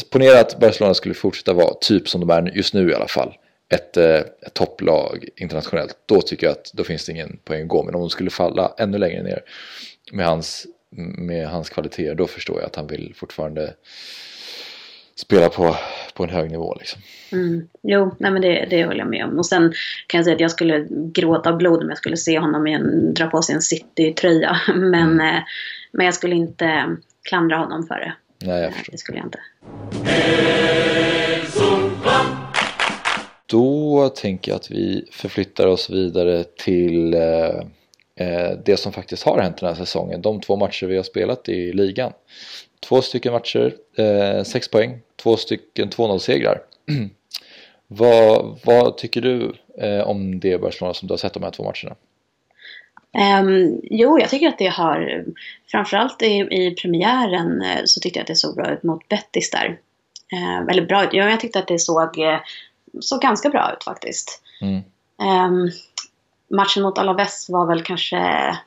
ponera att Barcelona skulle fortsätta vara typ som de är just nu i alla fall. Ett, eh, ett topplag internationellt. Då tycker jag att då finns det ingen poäng att gå. Men om de skulle falla ännu längre ner med hans, med hans kvaliteter då förstår jag att han vill fortfarande spela på, på en hög nivå. Liksom. Mm. Jo, nej men det, det håller jag med om. Och sen kan jag säga att jag skulle gråta av blod om jag skulle se honom en, dra på sig en City-tröja. <laughs> Men, mm. eh, men jag skulle inte klandra honom för det. Nej, jag förstår. Det skulle jag inte. Då tänker jag att vi förflyttar oss vidare till eh, eh, det som faktiskt har hänt den här säsongen. De två matcher vi har spelat i ligan. Två stycken matcher, eh, sex poäng, två stycken 2-0-segrar. <clears throat> vad, vad tycker du eh, om det Barcelona som du har sett de här två matcherna? Um, jo, jag tycker att det har, framförallt i, i premiären eh, så tyckte jag att det såg bra ut mot Bettis där. Uh, eller bra ut, ja, jag tyckte att det såg, eh, såg ganska bra ut faktiskt. Mm. Um, matchen mot Alaves var väl kanske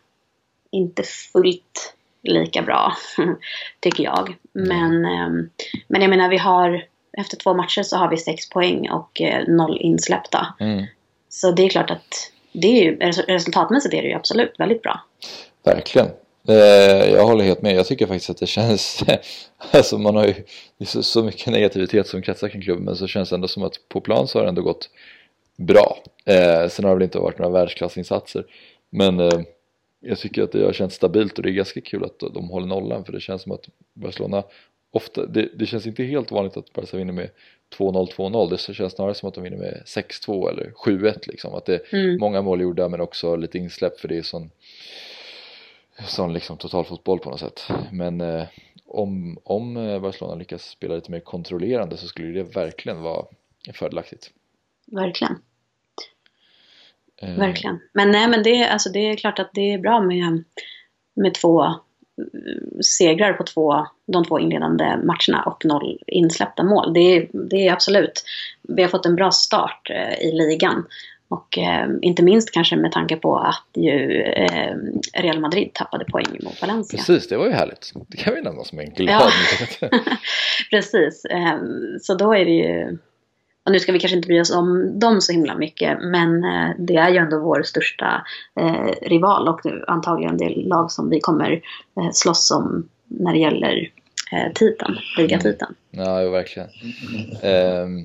inte fullt lika bra, <laughs> tycker jag. Men, mm. men jag menar, vi har efter två matcher så har vi sex poäng och eh, noll insläppta. Mm. Så det är klart att det är ju, resultatmässigt är det ju absolut väldigt bra. Verkligen. Eh, jag håller helt med. Jag tycker faktiskt att det känns, <laughs> alltså man har ju så, så mycket negativitet som kretsar kring klubben men så känns det ändå som att på plan så har det ändå gått bra. Eh, sen har det väl inte varit några världsklassinsatser men eh, jag tycker att det har känts stabilt och det är ganska kul att de håller nollan för det känns som att Barcelona ofta, det, det känns inte helt vanligt att Barca vinner med 2-0, 2-0 det känns snarare som att de vinner med 6-2 eller 7-1 liksom. Att det är mm. många mål gjorda men också lite insläpp för det är sån sån liksom totalfotboll på något sätt. Men eh, om, om eh, Barcelona lyckas spela lite mer kontrollerande så skulle det verkligen vara fördelaktigt. Verkligen Verkligen. Men nej, men det, alltså, det är klart att det är bra med, med två segrar på två, de två inledande matcherna och noll insläppta mål. Det är, det är absolut. Vi har fått en bra start eh, i ligan. Och eh, inte minst kanske med tanke på att ju eh, Real Madrid tappade poäng mot Valencia. Precis, det var ju härligt. Det kan vi nämna som en glad ja. <laughs> Precis, eh, så då är det ju och nu ska vi kanske inte bry oss om dem så himla mycket men eh, det är ju ändå vår största eh, rival och antagligen det lag som vi kommer eh, slåss om när det gäller eh, titeln, ligatiteln. Mm. Ja, jo, verkligen. Um,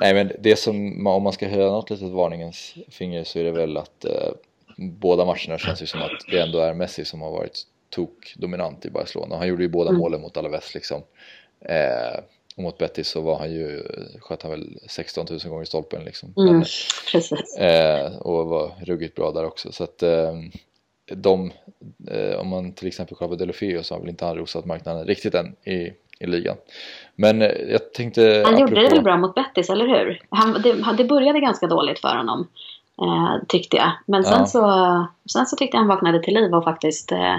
nej, men det som, om man ska höja något litet varningens finger så är det väl att uh, båda matcherna känns ju som att det ändå är Messi som har varit tok dominant i Barcelona. Han gjorde ju båda mm. målen mot Alaves liksom. Uh, och mot Betis så var han ju, sköt han väl 16 000 gånger i stolpen liksom. Mm, Men, precis. Eh, och var ruggigt bra där också. Så att eh, de, eh, om man till exempel kollar på Delofeo så har väl inte han rosat marknaden riktigt än i, i ligan. Men eh, jag tänkte... Han gjorde det väl bra mot Betis, eller hur? Han, det, det började ganska dåligt för honom. Eh, tyckte jag. Men sen, ja. så, sen så tyckte jag han vaknade till liv och faktiskt eh,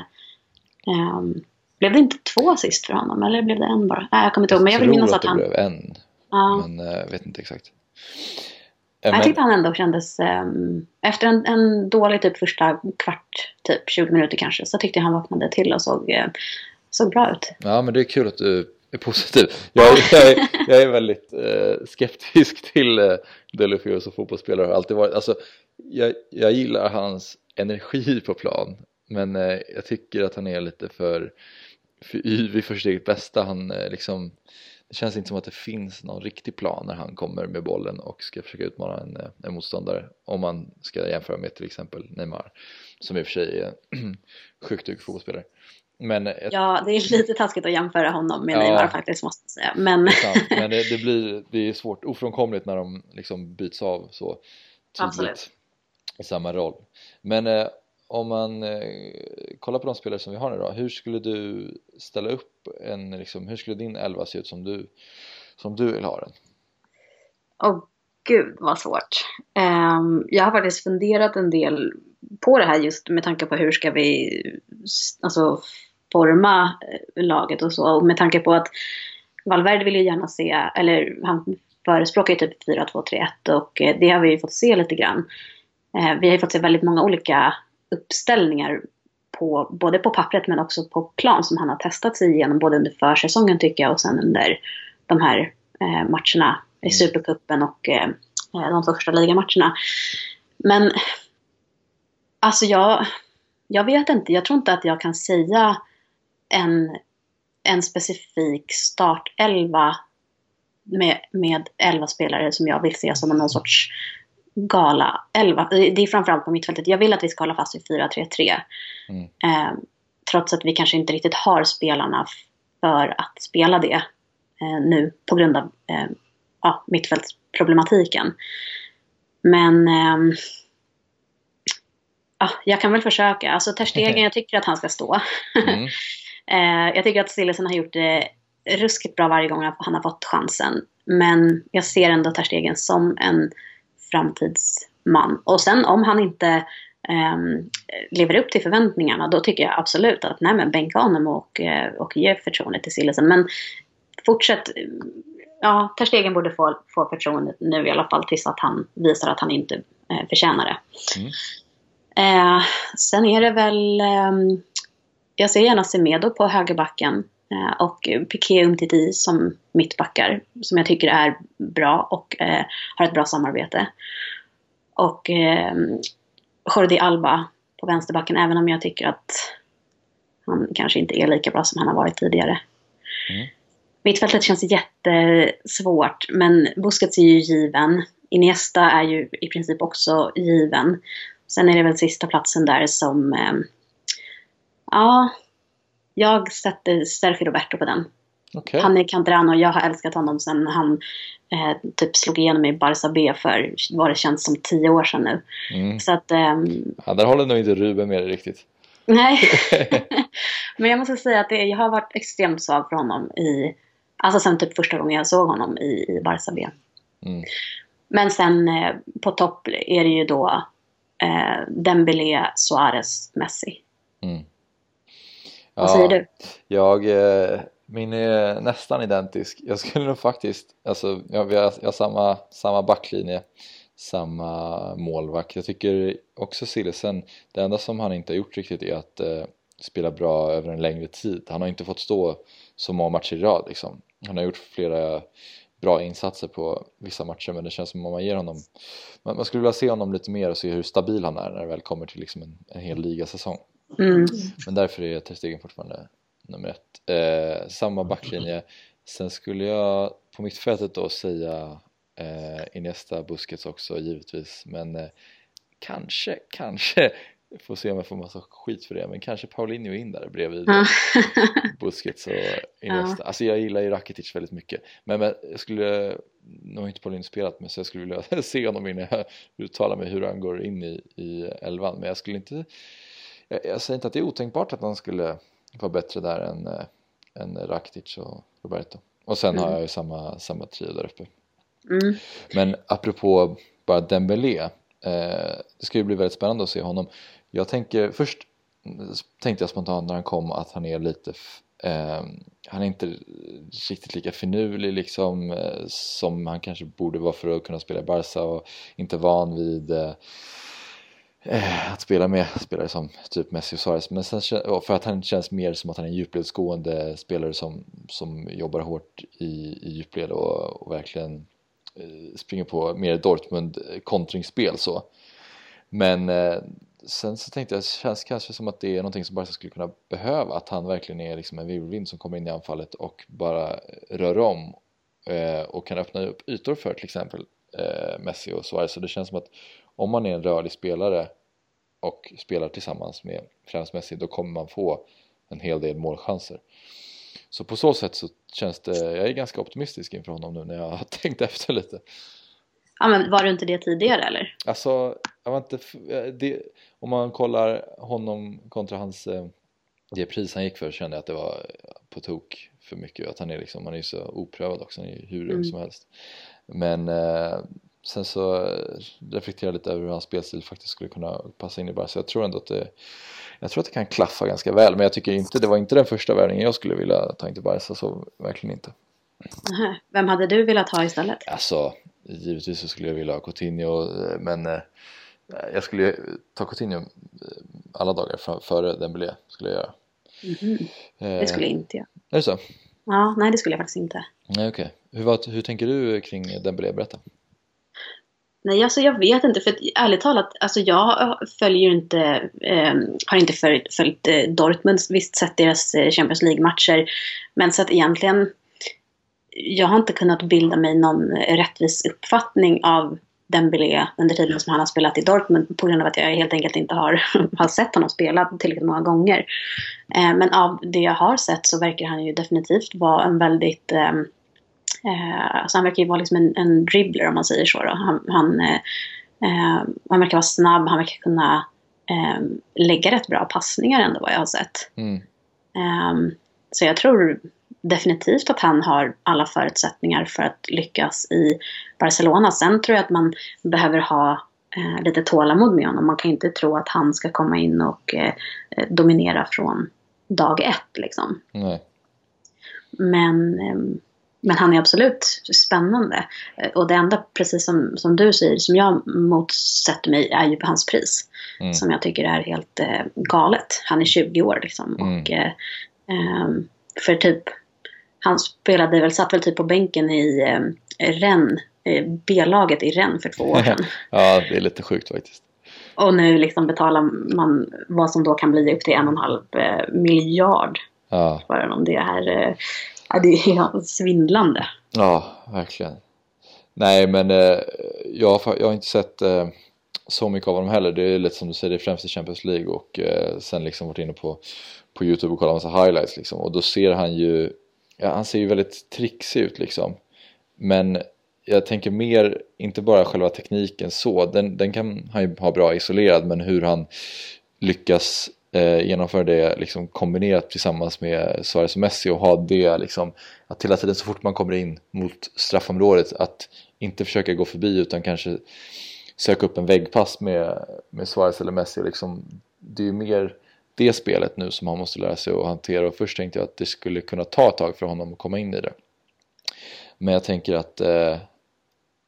ehm, blev det inte två assist för honom eller blev det en bara? Nej, jag kommer inte ihåg. Men jag vill minnas att, att han... det blev en. Ja. Men jag uh, vet inte exakt. Jag men... tyckte han ändå kändes, um, efter en, en dålig typ första kvart, typ 20 minuter kanske, så tyckte jag han vaknade till och såg, uh, såg bra ut. Ja, men det är kul att du är positiv. Jag, jag, är, jag är väldigt uh, skeptisk till uh, Delofeo som fotbollsspelare. Har alltid varit, alltså, jag, jag gillar hans energi på plan, men uh, jag tycker att han är lite för yvig för sitt eget bästa. Han eh, liksom, det känns inte som att det finns någon riktig plan när han kommer med bollen och ska försöka utmana en, eh, en motståndare. Om man ska jämföra med till exempel Neymar som i och för sig är <clears throat> sjukt duktig fotbollsspelare. Men ett... Ja, det är lite taskigt att jämföra honom med ja, Neymar faktiskt måste jag säga. Men, det Men det, det, blir, det är svårt, ofrånkomligt när de liksom byts av så tydligt Absolut. i samma roll. Men eh, om man eh, kollar på de spelare som vi har nu då, hur skulle du ställa upp en, liksom, hur skulle din elva se ut som du, som du vill ha den? Åh oh, gud vad svårt. Um, jag har faktiskt funderat en del på det här just med tanke på hur ska vi alltså, forma eh, laget och så. Och med tanke på att Valverde vill ju gärna se, eller han förespråkar ju typ 4-2-3-1 och eh, det har vi ju fått se lite grann. Ehm, vi har ju fått se väldigt många olika uppställningar på, både på pappret men också på plan som han har testat sig igenom både under försäsongen tycker jag och sen under de här eh, matcherna i mm. Supercupen och eh, de första ligamatcherna. Men alltså jag, jag vet inte, jag tror inte att jag kan säga en, en specifik startelva med, med elva spelare som jag vill se som någon sorts gala 11. Det är framförallt på mittfältet. Jag vill att vi ska hålla fast vid 4-3-3. Mm. Eh, trots att vi kanske inte riktigt har spelarna för att spela det eh, nu på grund av eh, ja, mittfältsproblematiken. Men eh, ja, jag kan väl försöka. Alltså Terstegen, <laughs> jag tycker att han ska stå. Mm. <laughs> Eh, jag tycker att Stillesen har gjort det ruskigt bra varje gång han har fått chansen. Men jag ser ändå Terstegen som en framtidsman. Och sen om han inte um, lever upp till förväntningarna då tycker jag absolut att nej men bänka honom och, eh, och ge förtroende till Sillesen. Men fortsätt, ja Ter Stegen borde få, få förtroendet nu i alla fall tills att han visar att han inte eh, förtjänar det. Mm. Eh, sen är det väl, eh, jag ser gärna Semedo på högerbacken. Eh, och Piqué Umtiti som mittbackar som jag tycker är bra och eh, har ett bra samarbete. Och eh, Jordi Alba på vänsterbacken även om jag tycker att han kanske inte är lika bra som han har varit tidigare. Mm. Mittfältet känns jättesvårt men Busquets är ju given. Iniesta är ju i princip också given. Sen är det väl sista platsen där som eh, Ja, jag sätter Sergio Roberto på den. Okay. Han är Canterano och jag har älskat honom sen han eh, typ slog igenom i Barca B för vad det känns som tio år sedan nu. Mm. Så att, ehm... ja, där håller nog inte Ruben med dig riktigt. Nej, <laughs> <laughs> men jag måste säga att det, jag har varit extremt svag för honom i, alltså sen typ första gången jag såg honom i, i Barca B. Mm. Men sen eh, på topp är det ju då eh, Dembélé, Suarez, Messi. Mm. Vad säger du? Jag, eh, min är nästan identisk. Jag skulle nog faktiskt, alltså ja, vi har, jag har samma, samma backlinje, samma målvakt. Jag tycker också Sillesen, det enda som han inte har gjort riktigt är att eh, spela bra över en längre tid. Han har inte fått stå så många matcher i rad liksom. Han har gjort flera bra insatser på vissa matcher men det känns som om man ger honom man skulle vilja se honom lite mer och se hur stabil han är när det väl kommer till liksom en, en hel ligasäsong. Mm. Men därför är Ter fortfarande nummer ett. Eh, samma backlinje. Sen skulle jag på mittfältet då säga eh, Iniesta, Busquets också givetvis men eh, kanske, kanske <laughs> får se om jag får massa skit för det men kanske Paulinho in där bredvid <laughs> Busquets och Iniesta. Alltså jag gillar ju Rakitic väldigt mycket men, men jag skulle, nu har inte Paulinho spelat men så jag skulle vilja <laughs> se honom innan jag uttalar mig hur han går in i, i elvan men jag skulle inte jag, jag säger inte att det är otänkbart att han skulle vara bättre där än, äh, än Rakitic och Roberto och sen mm. har jag ju samma, samma trio där uppe mm. men apropå bara Dembélé eh, det ska ju bli väldigt spännande att se honom jag tänker, först tänkte jag spontant när han kom att han är lite eh, han är inte riktigt lika finurlig liksom eh, som han kanske borde vara för att kunna spela i Barca och inte van vid eh, att spela med spelare som typ Messi och Suarez. Men sen, för att han känns mer som att han är en djupledsgående spelare som, som jobbar hårt i, i djupled och, och verkligen eh, springer på mer Dortmund kontringsspel så. Men eh, sen så tänkte jag, det känns kanske som att det är någonting som bara skulle kunna behöva, att han verkligen är liksom en virvelvind som kommer in i anfallet och bara rör om eh, och kan öppna upp ytor för till exempel eh, Messi och Suarez. Så det känns som att om man är en rörlig spelare och spelar tillsammans med främst Messi då kommer man få en hel del målchanser. Så på så sätt så känns det, jag är ganska optimistisk inför honom nu när jag har <laughs> tänkt efter lite. Ja men var du inte det tidigare eller? Alltså, jag var inte, det, om man kollar honom kontra hans eh, det pris han gick för kände jag att det var på tok för mycket att han är liksom, han är ju så oprövad också, han är ju hur ung mm. som helst men eh, sen så reflekterade jag lite över hur hans spelstil faktiskt skulle kunna passa in i Barca jag tror ändå att det jag tror att det kan klaffa ganska väl men jag tycker inte, det var inte den första värvningen jag skulle vilja ta in till Barca så verkligen inte Vem hade du velat ha istället? Alltså givetvis så skulle jag vilja ha Coutinho eh, men eh, jag skulle ta Coutinho eh, alla dagar före Dembélé skulle jag göra. Mm -hmm. Det skulle jag inte göra. Är det så? Ja, nej det skulle jag faktiskt inte. Nej okej. Okay. Hur, hur tänker du kring Dembélé? Berätta. Nej, alltså jag vet inte. För att, ärligt talat, alltså jag följer inte, eh, har inte följt, följt eh, Dortmund, visst sett deras eh, Champions League-matcher. Men så att egentligen, jag har inte kunnat bilda mig någon eh, rättvis uppfattning av Dembélé under tiden som han har spelat i Dortmund på grund av att jag helt enkelt inte har, <laughs> har sett honom spela tillräckligt många gånger. Eh, men av det jag har sett så verkar han ju definitivt vara en väldigt ehm, eh, eh, alltså han verkar ju vara liksom en, en dribbler om man säger så. Då. Han, han, eh, eh, han verkar vara snabb, han verkar kunna eh, lägga rätt bra passningar ändå vad jag har sett. Mm. så jag tror definitivt att han har alla förutsättningar för att lyckas i Barcelona. Sen tror jag att man behöver ha eh, lite tålamod med honom. Man kan inte tro att han ska komma in och eh, dominera från dag ett. Liksom. Nej. Men, eh, men han är absolut spännande. Eh, och det enda, precis som, som du säger, som jag motsätter mig är ju hans pris. Mm. Som jag tycker är helt eh, galet. Han är 20 år liksom. Mm. Och eh, ehm, för typ han spelade väl, satt väl typ på bänken i eh, Rennes, eh, B-laget i Rennes för två år <laughs> sedan. ja, det är lite sjukt faktiskt. Och nu liksom betalar man vad som då kan bli upp till en och en halv eh, miljard ja. för honom. Det är, ja, det är svindlande. Ja, verkligen. Nej, men eh, jag, har, jag har inte sett eh, så mycket av honom heller. Det är lite som du säger, det är främst i Champions League och eh, sen liksom varit inne på, på Youtube och kollat massa highlights liksom. Och då ser han ju ja, han ser ju väldigt trixig ut liksom. Men jag tänker mer, inte bara själva tekniken så, den, den kan han ju ha bra isolerad, men hur han lyckas eh, genomföra det liksom kombinerat tillsammans med Suarez och Messi och ha det liksom, att hela tiden så fort man kommer in mot straffområdet att inte försöka gå förbi utan kanske söka upp en väggpass med, med Suarez eller Messi. Liksom, det är ju mer det spelet nu som han måste lära sig att hantera och först tänkte jag att det skulle kunna ta ett tag för honom att komma in i det. Men jag tänker att eh,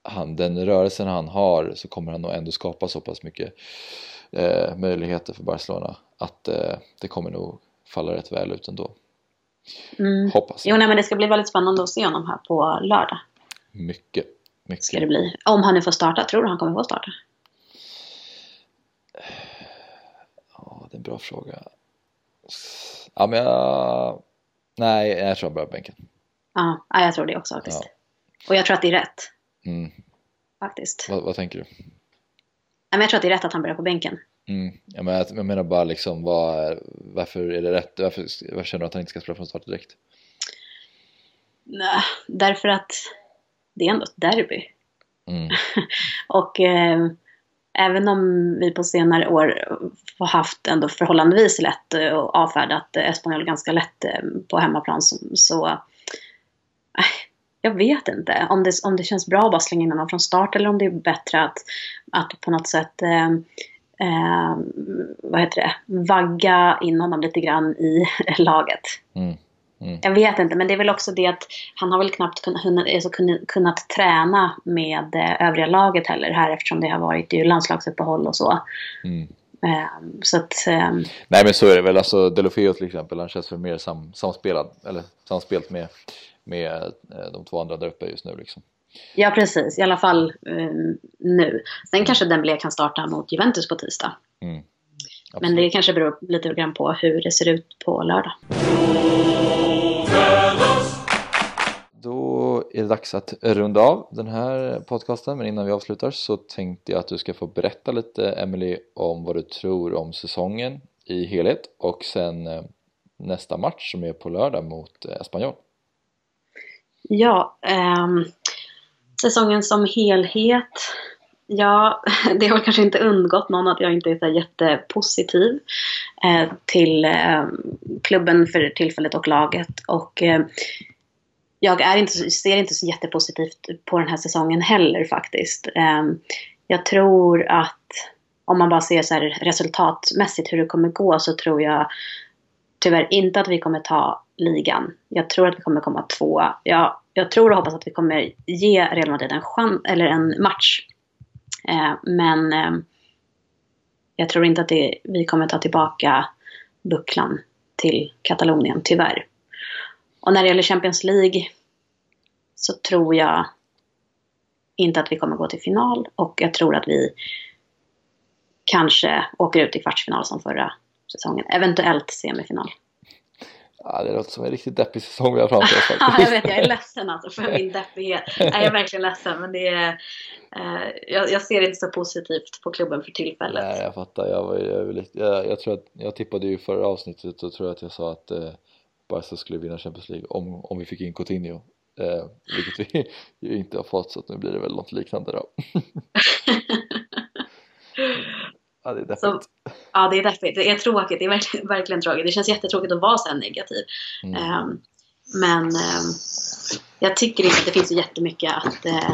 han, den rörelsen han har så kommer han nog ändå skapa så pass mycket eh, möjligheter för Barcelona att eh, det kommer nog falla rätt väl ut ändå. Mm. Hoppas Jo, nej, men det ska bli väldigt spännande att se honom här på lördag. Mycket, mycket. Ska det bli. Om han nu får starta, tror du han kommer få starta? Ja, det är en bra fråga. Ja, men jag... Nej, jag tror han börjar bänken. Ja, jag tror det också faktiskt. Ja. Och jag tror att det är rätt. Mm. Faktiskt. Vad, vad tänker du? men jag tror att det är rätt att han börjar på bänken. Mm. Jag, menar, jag menar bara liksom, vad, varför är det rätt? Varför, varför känner du att han inte ska spela från start direkt? Nej, därför att det är ändå ett derby. Mm. <laughs> och eh, även om vi på senare år har haft ändå förhållandevis lätt och avfärdat Espanyol ganska lätt eh, på hemmaplan så, äh, jag vet inte om det, om det känns bra att bara slänga in honom från start eller om det är bättre att, att på något sätt eh, eh, vad heter det, vagga in honom lite grann i <laughs> laget. Mm. Mm. Jag vet inte, men det är väl också det att han har väl knappt kunnat, alltså kunnat, träna med eh, övriga laget heller här eftersom det har varit ju landslagsuppehåll och så. Mm. Um, så att, um... Nej men så är det väl, alltså Delofeo till exempel, han känns väl mer sam, samspelad, eller samspelt med, med eh, de två andra där uppe just nu liksom. Ja precis, i alla fall um, nu. Sen kanske Dembélé kan starta mot Juventus på tisdag. Mm. Men det kanske beror lite grann på hur det ser ut på lördag. Då är det dags att runda av den här podcasten men innan vi avslutar så tänkte jag att du ska få berätta lite Emily om vad du tror om säsongen i helhet och sen eh, nästa match som är på lördag mot eh, Espanyol. Ja, eh, säsongen som helhet Ja, <laughs> det har kanske inte undgått någon att jag inte är så jättepositiv eh, till eh, klubben för tillfället och laget. Och eh, jag är inte, ser inte så jättepositivt på den här säsongen heller faktiskt. Eh, jag tror att om man bara ser så resultatmässigt hur det kommer gå så tror jag tyvärr inte att vi kommer ta ligan. Jag tror att vi kommer komma tvåa. Jag, jag tror och hoppas att vi kommer ge Real Madrid en, chans, eller en match Eh, men eh, jag tror inte att det, vi kommer ta tillbaka bucklan till Katalonien, tyvärr. Och när det gäller Champions League så tror jag inte att vi kommer gå till final och jag tror att vi kanske åker ut i kvartsfinal som förra säsongen. Eventuellt semifinal. Ja, det låter som en riktigt deppig säsong vi har framför oss <laughs> faktiskt. jag vet, jag är ledsen alltså för min deppighet. Jag är verkligen ledsen men det är, eh, jag, jag, ser inte så positivt på klubben för tillfället. Nej, jag fattar. Jag, jag, jag, jag, tror att jag tippade ju förra avsnittet och tror att jag sa att eh, Barca skulle vinna Champions League om, om vi fick in Coutinho. Eh, vilket vi <laughs> ju inte har fått så att nu blir det väl något liknande då. <laughs> Ja, det är deppigt. Så, ja, det är deppigt. Det är tråkigt. Det är verkligen, verkligen tråkigt. Det känns jättetråkigt att vara så här negativ. Mm. Um, men um, jag tycker inte att det finns så jättemycket att, uh,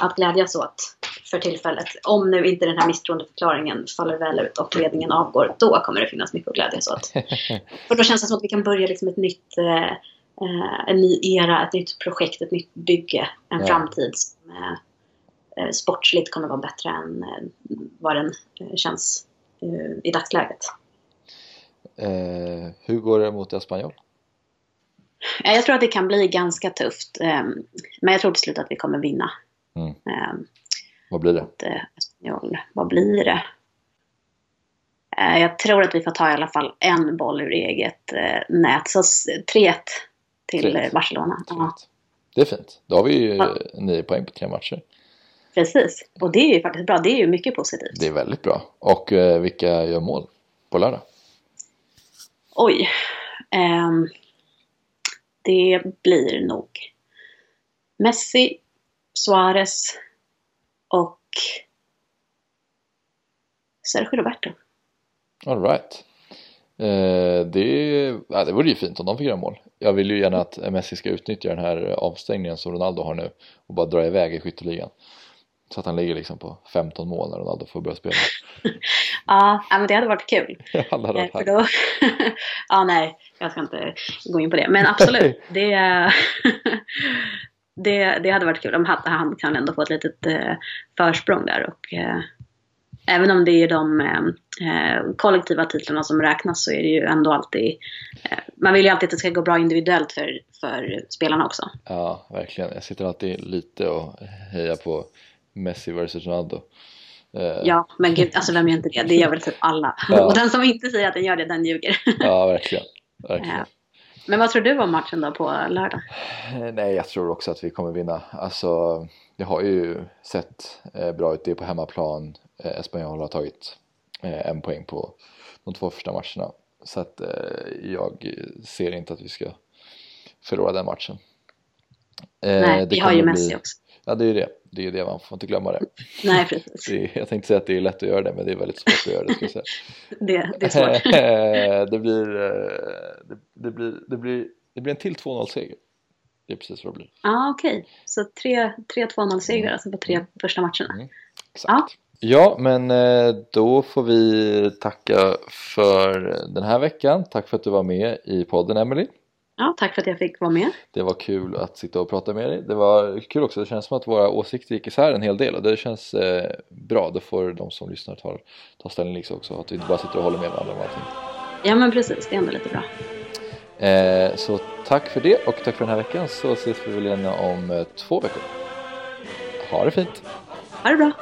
att glädjas åt för tillfället. Om nu inte den här misstroendeförklaringen faller väl ut och ledningen avgår, då kommer det finnas mycket att glädjas åt. <laughs> för då känns det som att vi kan börja liksom ett nytt, uh, uh, en ny era, ett nytt projekt, ett nytt bygge, en ja. framtid som Eh, sportsligt kommer vara bättre än eh, vad den eh, känns i dagsläget. Eh, hur går det mot Espanyol? Jag tror att det kan bli ganska tufft. Men jag tror till slut att vi kommer vinna. Mm. Vad blir det? Espanyol. Vad blir det? Jag tror att vi får ta i alla fall en boll ur eget nät. Så 3-1 till 3 Barcelona. Det är fint. Då har vi ju ja. nio poäng på tre matcher. Precis, och det är ju faktiskt bra. Det är ju mycket positivt. Det är väldigt bra. Och eh, vilka gör mål på lördag? Oj. Um, det blir nog Messi, Suarez och Sergio Roberto. Alright. Eh, det, ja, det vore ju fint om de fick göra mål. Jag vill ju gärna att Messi ska utnyttja den här avstängningen som Ronaldo har nu och bara dra iväg i skytteligan. Så att han ligger liksom på 15 mål när Ronaldo får börja spela. <laughs> <laughs> ja, men det hade varit kul. <laughs> Ja, det hade varit För då... ja, nej, jag ska inte gå in på det. Men absolut, det, det, det hade varit kul om han kan ändå få ett litet eh, försprång där. Och, eh, även om det är de eh, kollektiva titlarna som räknas så är det ju ändå alltid... Eh, man vill ju alltid att det ska gå bra individuellt för, för spelarna också. Ja, verkligen. Jag sitter alltid lite och hejar på Messi versus Ronaldo. Eh. Ja, men gud, alltså vem gör inte det? Det gör väl typ alla. Ja. Och den som inte säger att den gör det, den ljuger. Ja, verkligen. verkligen. Ja. Men vad tror du om matchen då på lördag? Eh, nej, jag tror också att vi kommer vinna. Alltså, det har ju sett eh, bra ut. Det är på hemmaplan. Espanyol har tagit en poäng på de två första matcherna. Så att jag ser inte att vi ska förlora den matchen. Nej, vi har ju Messi bli... också. Ja, det är ju det. Det är ju det, man får inte glömma det. Nej, precis. Det jag tänkte säga att det är lätt att göra det, men det är väldigt svårt att göra det. Ska <laughs> det, det är svårt. det, blir, eh, det, det, blir, det, blir, det blir en till 2-0-seger. Det är precis vad det blir. Ja, ah, okej. Okay. Så 3-2-0-seger mm. alltså på tre första matcherna. Mm. Exakt. Ah. Ja, men eh, då får vi tacka för den här veckan. Tack för att du var med i podden, Emily. Ja, tack för att jag fick vara med. Det var kul att sitta och prata med dig. Det var kul också, det känns som att våra åsikter gick isär en hel del och det känns eh, bra. Då får de som lyssnar ta, ta ställning liksom också, att vi inte bara sitter och håller med varandra om allting. Ja men precis, det är ändå lite bra. Eh, så tack för det och tack för den här veckan så ses vi väl igen om eh, två veckor. Ha det fint! Ha det bra!